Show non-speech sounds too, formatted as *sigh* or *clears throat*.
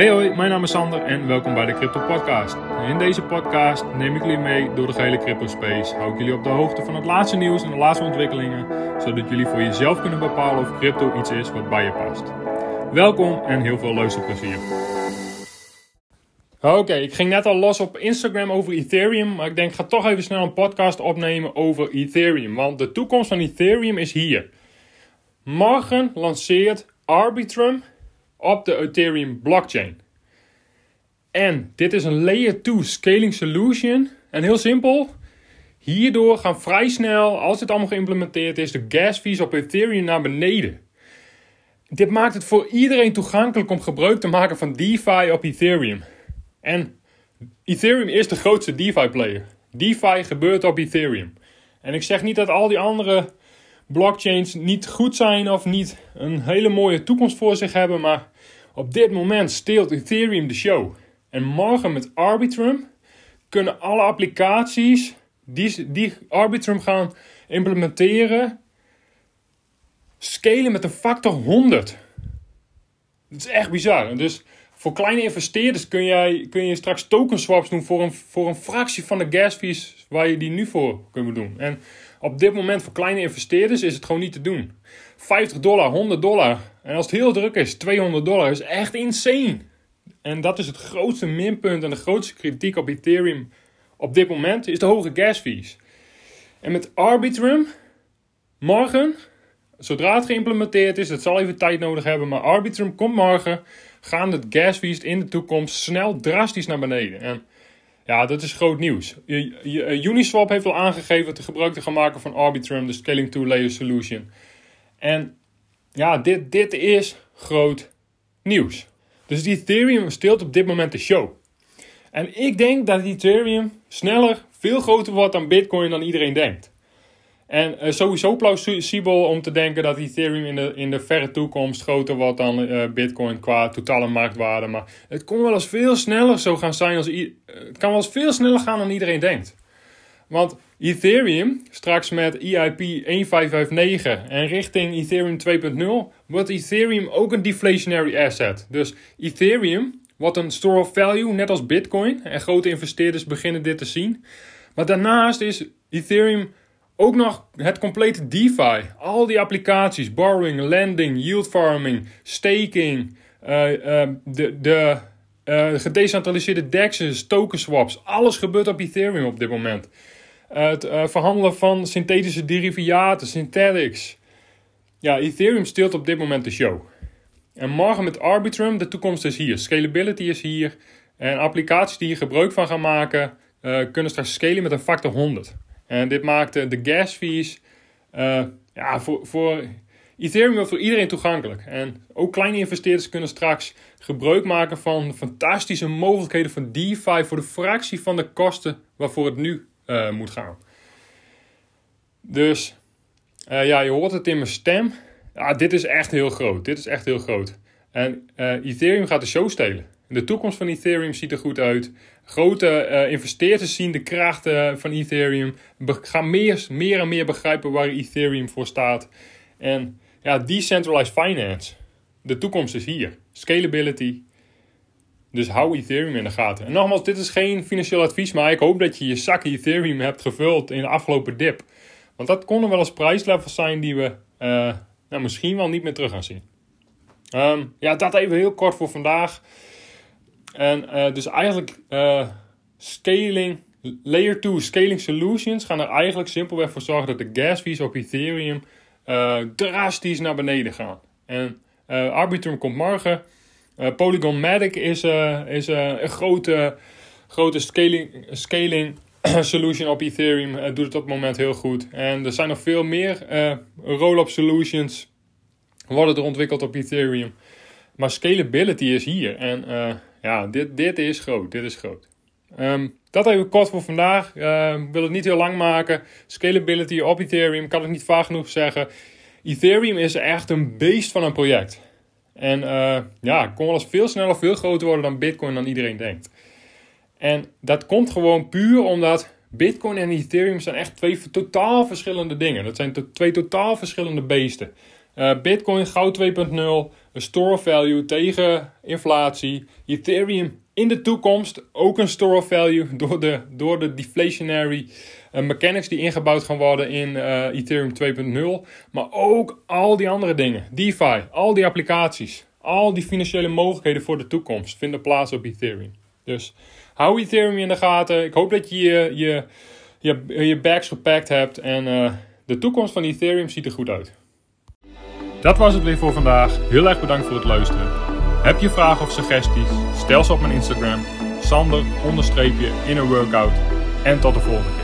Hey hoi, mijn naam is Sander en welkom bij de Crypto Podcast. In deze podcast neem ik jullie mee door de gehele crypto space. Hou ik jullie op de hoogte van het laatste nieuws en de laatste ontwikkelingen, zodat jullie voor jezelf kunnen bepalen of crypto iets is wat bij je past. Welkom en heel veel luisterplezier. Oké, ik ging net al los op Instagram over Ethereum, maar ik denk ik ga toch even snel een podcast opnemen over Ethereum, want de toekomst van Ethereum is hier. Morgen lanceert Arbitrum op de Ethereum blockchain. En dit is een layer 2 scaling solution. En heel simpel, hierdoor gaan vrij snel, als dit allemaal geïmplementeerd is, de gas fees op Ethereum naar beneden. Dit maakt het voor iedereen toegankelijk om gebruik te maken van DeFi op Ethereum. En Ethereum is de grootste DeFi player. DeFi gebeurt op Ethereum. En ik zeg niet dat al die andere blockchains niet goed zijn of niet een hele mooie toekomst voor zich hebben, maar op dit moment steelt Ethereum de show. En morgen met Arbitrum kunnen alle applicaties die, die Arbitrum gaan implementeren, scalen met een factor 100. Dat is echt bizar. Dus voor kleine investeerders kun, jij, kun je straks token swaps doen voor een, voor een fractie van de gas fees waar je die nu voor kunt doen. En op dit moment voor kleine investeerders is het gewoon niet te doen. 50 dollar, 100 dollar. En als het heel druk is, 200 dollar is echt insane. En dat is het grootste minpunt en de grootste kritiek op Ethereum op dit moment, is de hoge gas fees. En met Arbitrum, morgen, zodra het geïmplementeerd is, het zal even tijd nodig hebben, maar Arbitrum komt morgen, gaan de gas fees in de toekomst snel drastisch naar beneden. En ja, dat is groot nieuws. Eh, Uniswap heeft al aangegeven te gebruik te gaan maken van Arbitrum, de Scaling 2 Layer Solution. En ja, dit, dit is groot nieuws. Dus Ethereum steelt op dit moment de show. En ik denk dat Ethereum sneller veel groter wordt dan Bitcoin dan iedereen denkt. En uh, sowieso plausibel om te denken dat Ethereum in de, in de verre toekomst groter wordt dan uh, Bitcoin qua totale marktwaarde. Maar het kon wel eens veel sneller zo gaan zijn als. Het kan wel eens veel sneller gaan dan iedereen denkt. Want Ethereum, straks met EIP 1559 en richting Ethereum 2.0, wordt Ethereum ook een deflationary asset. Dus Ethereum wordt een store of value, net als Bitcoin. En grote investeerders beginnen dit te zien. Maar daarnaast is Ethereum ook nog het complete DeFi. Al die applicaties, borrowing, lending, yield farming, staking, uh, uh, de, de uh, gedecentraliseerde DEX's, token swaps. Alles gebeurt op Ethereum op dit moment. Het verhandelen van synthetische derivaten, synthetics. Ja, Ethereum steelt op dit moment de show. En morgen met Arbitrum, de toekomst is hier. Scalability is hier. En applicaties die je gebruik van gaan maken, kunnen straks scalen met een factor 100. En dit maakte de gas fees uh, ja, voor, voor Ethereum voor iedereen toegankelijk. En ook kleine investeerders kunnen straks gebruik maken van fantastische mogelijkheden van DeFi voor de fractie van de kosten waarvoor het nu uh, moet gaan. Dus uh, ja, je hoort het in mijn stem. Ja, dit is echt heel groot. Dit is echt heel groot. En Ethereum gaat de show stelen. De toekomst van Ethereum ziet er goed uit. Grote uh, investeerders zien de krachten van Ethereum. Gaan meer, en meer begrijpen waar Ethereum voor staat. En ja, decentralized finance. De toekomst is hier. Scalability. Dus hou Ethereum in de gaten. En nogmaals, dit is geen financieel advies, maar ik hoop dat je je zak Ethereum hebt gevuld in de afgelopen dip. Want dat konden wel eens prijslevels zijn die we uh, nou, misschien wel niet meer terug gaan zien. Um, ja, dat even heel kort voor vandaag. En uh, dus eigenlijk uh, scaling, layer 2 scaling solutions gaan er eigenlijk simpelweg voor zorgen dat de gas fees op Ethereum uh, drastisch naar beneden gaan. En Arbitrum komt morgen. Polygon Matic is, is een grote, grote scaling, scaling *clears throat* solution op Ethereum. doet het op het moment heel goed. En er zijn nog veel meer roll-up solutions worden er ontwikkeld op Ethereum. Maar scalability is hier. En ja, dit, dit is groot. Dit is groot. Um, dat even kort voor vandaag. Uh, wil het niet heel lang maken. Scalability op Ethereum kan ik niet vaag genoeg zeggen. Ethereum is echt een beest van een project. En uh, ja, kon wel eens veel sneller, veel groter worden dan Bitcoin dan iedereen denkt. En dat komt gewoon puur omdat Bitcoin en Ethereum zijn echt twee totaal verschillende dingen. Dat zijn twee totaal verschillende beesten. Uh, Bitcoin, goud 2.0, een store of value tegen inflatie. Ethereum in de toekomst ook een store of value *laughs* door de, door de deflationary uh, mechanics die ingebouwd gaan worden in uh, Ethereum 2.0. Maar ook al die andere dingen. DeFi, al die applicaties, al die financiële mogelijkheden voor de toekomst vinden plaats op Ethereum. Dus hou Ethereum in de gaten. Ik hoop dat je je, je, je, je bags gepakt hebt en de toekomst van Ethereum ziet er goed uit. Dat was het weer voor vandaag. Heel erg bedankt voor het luisteren. Heb je vragen of suggesties? Stel ze op mijn Instagram. Sander in een workout. En tot de volgende.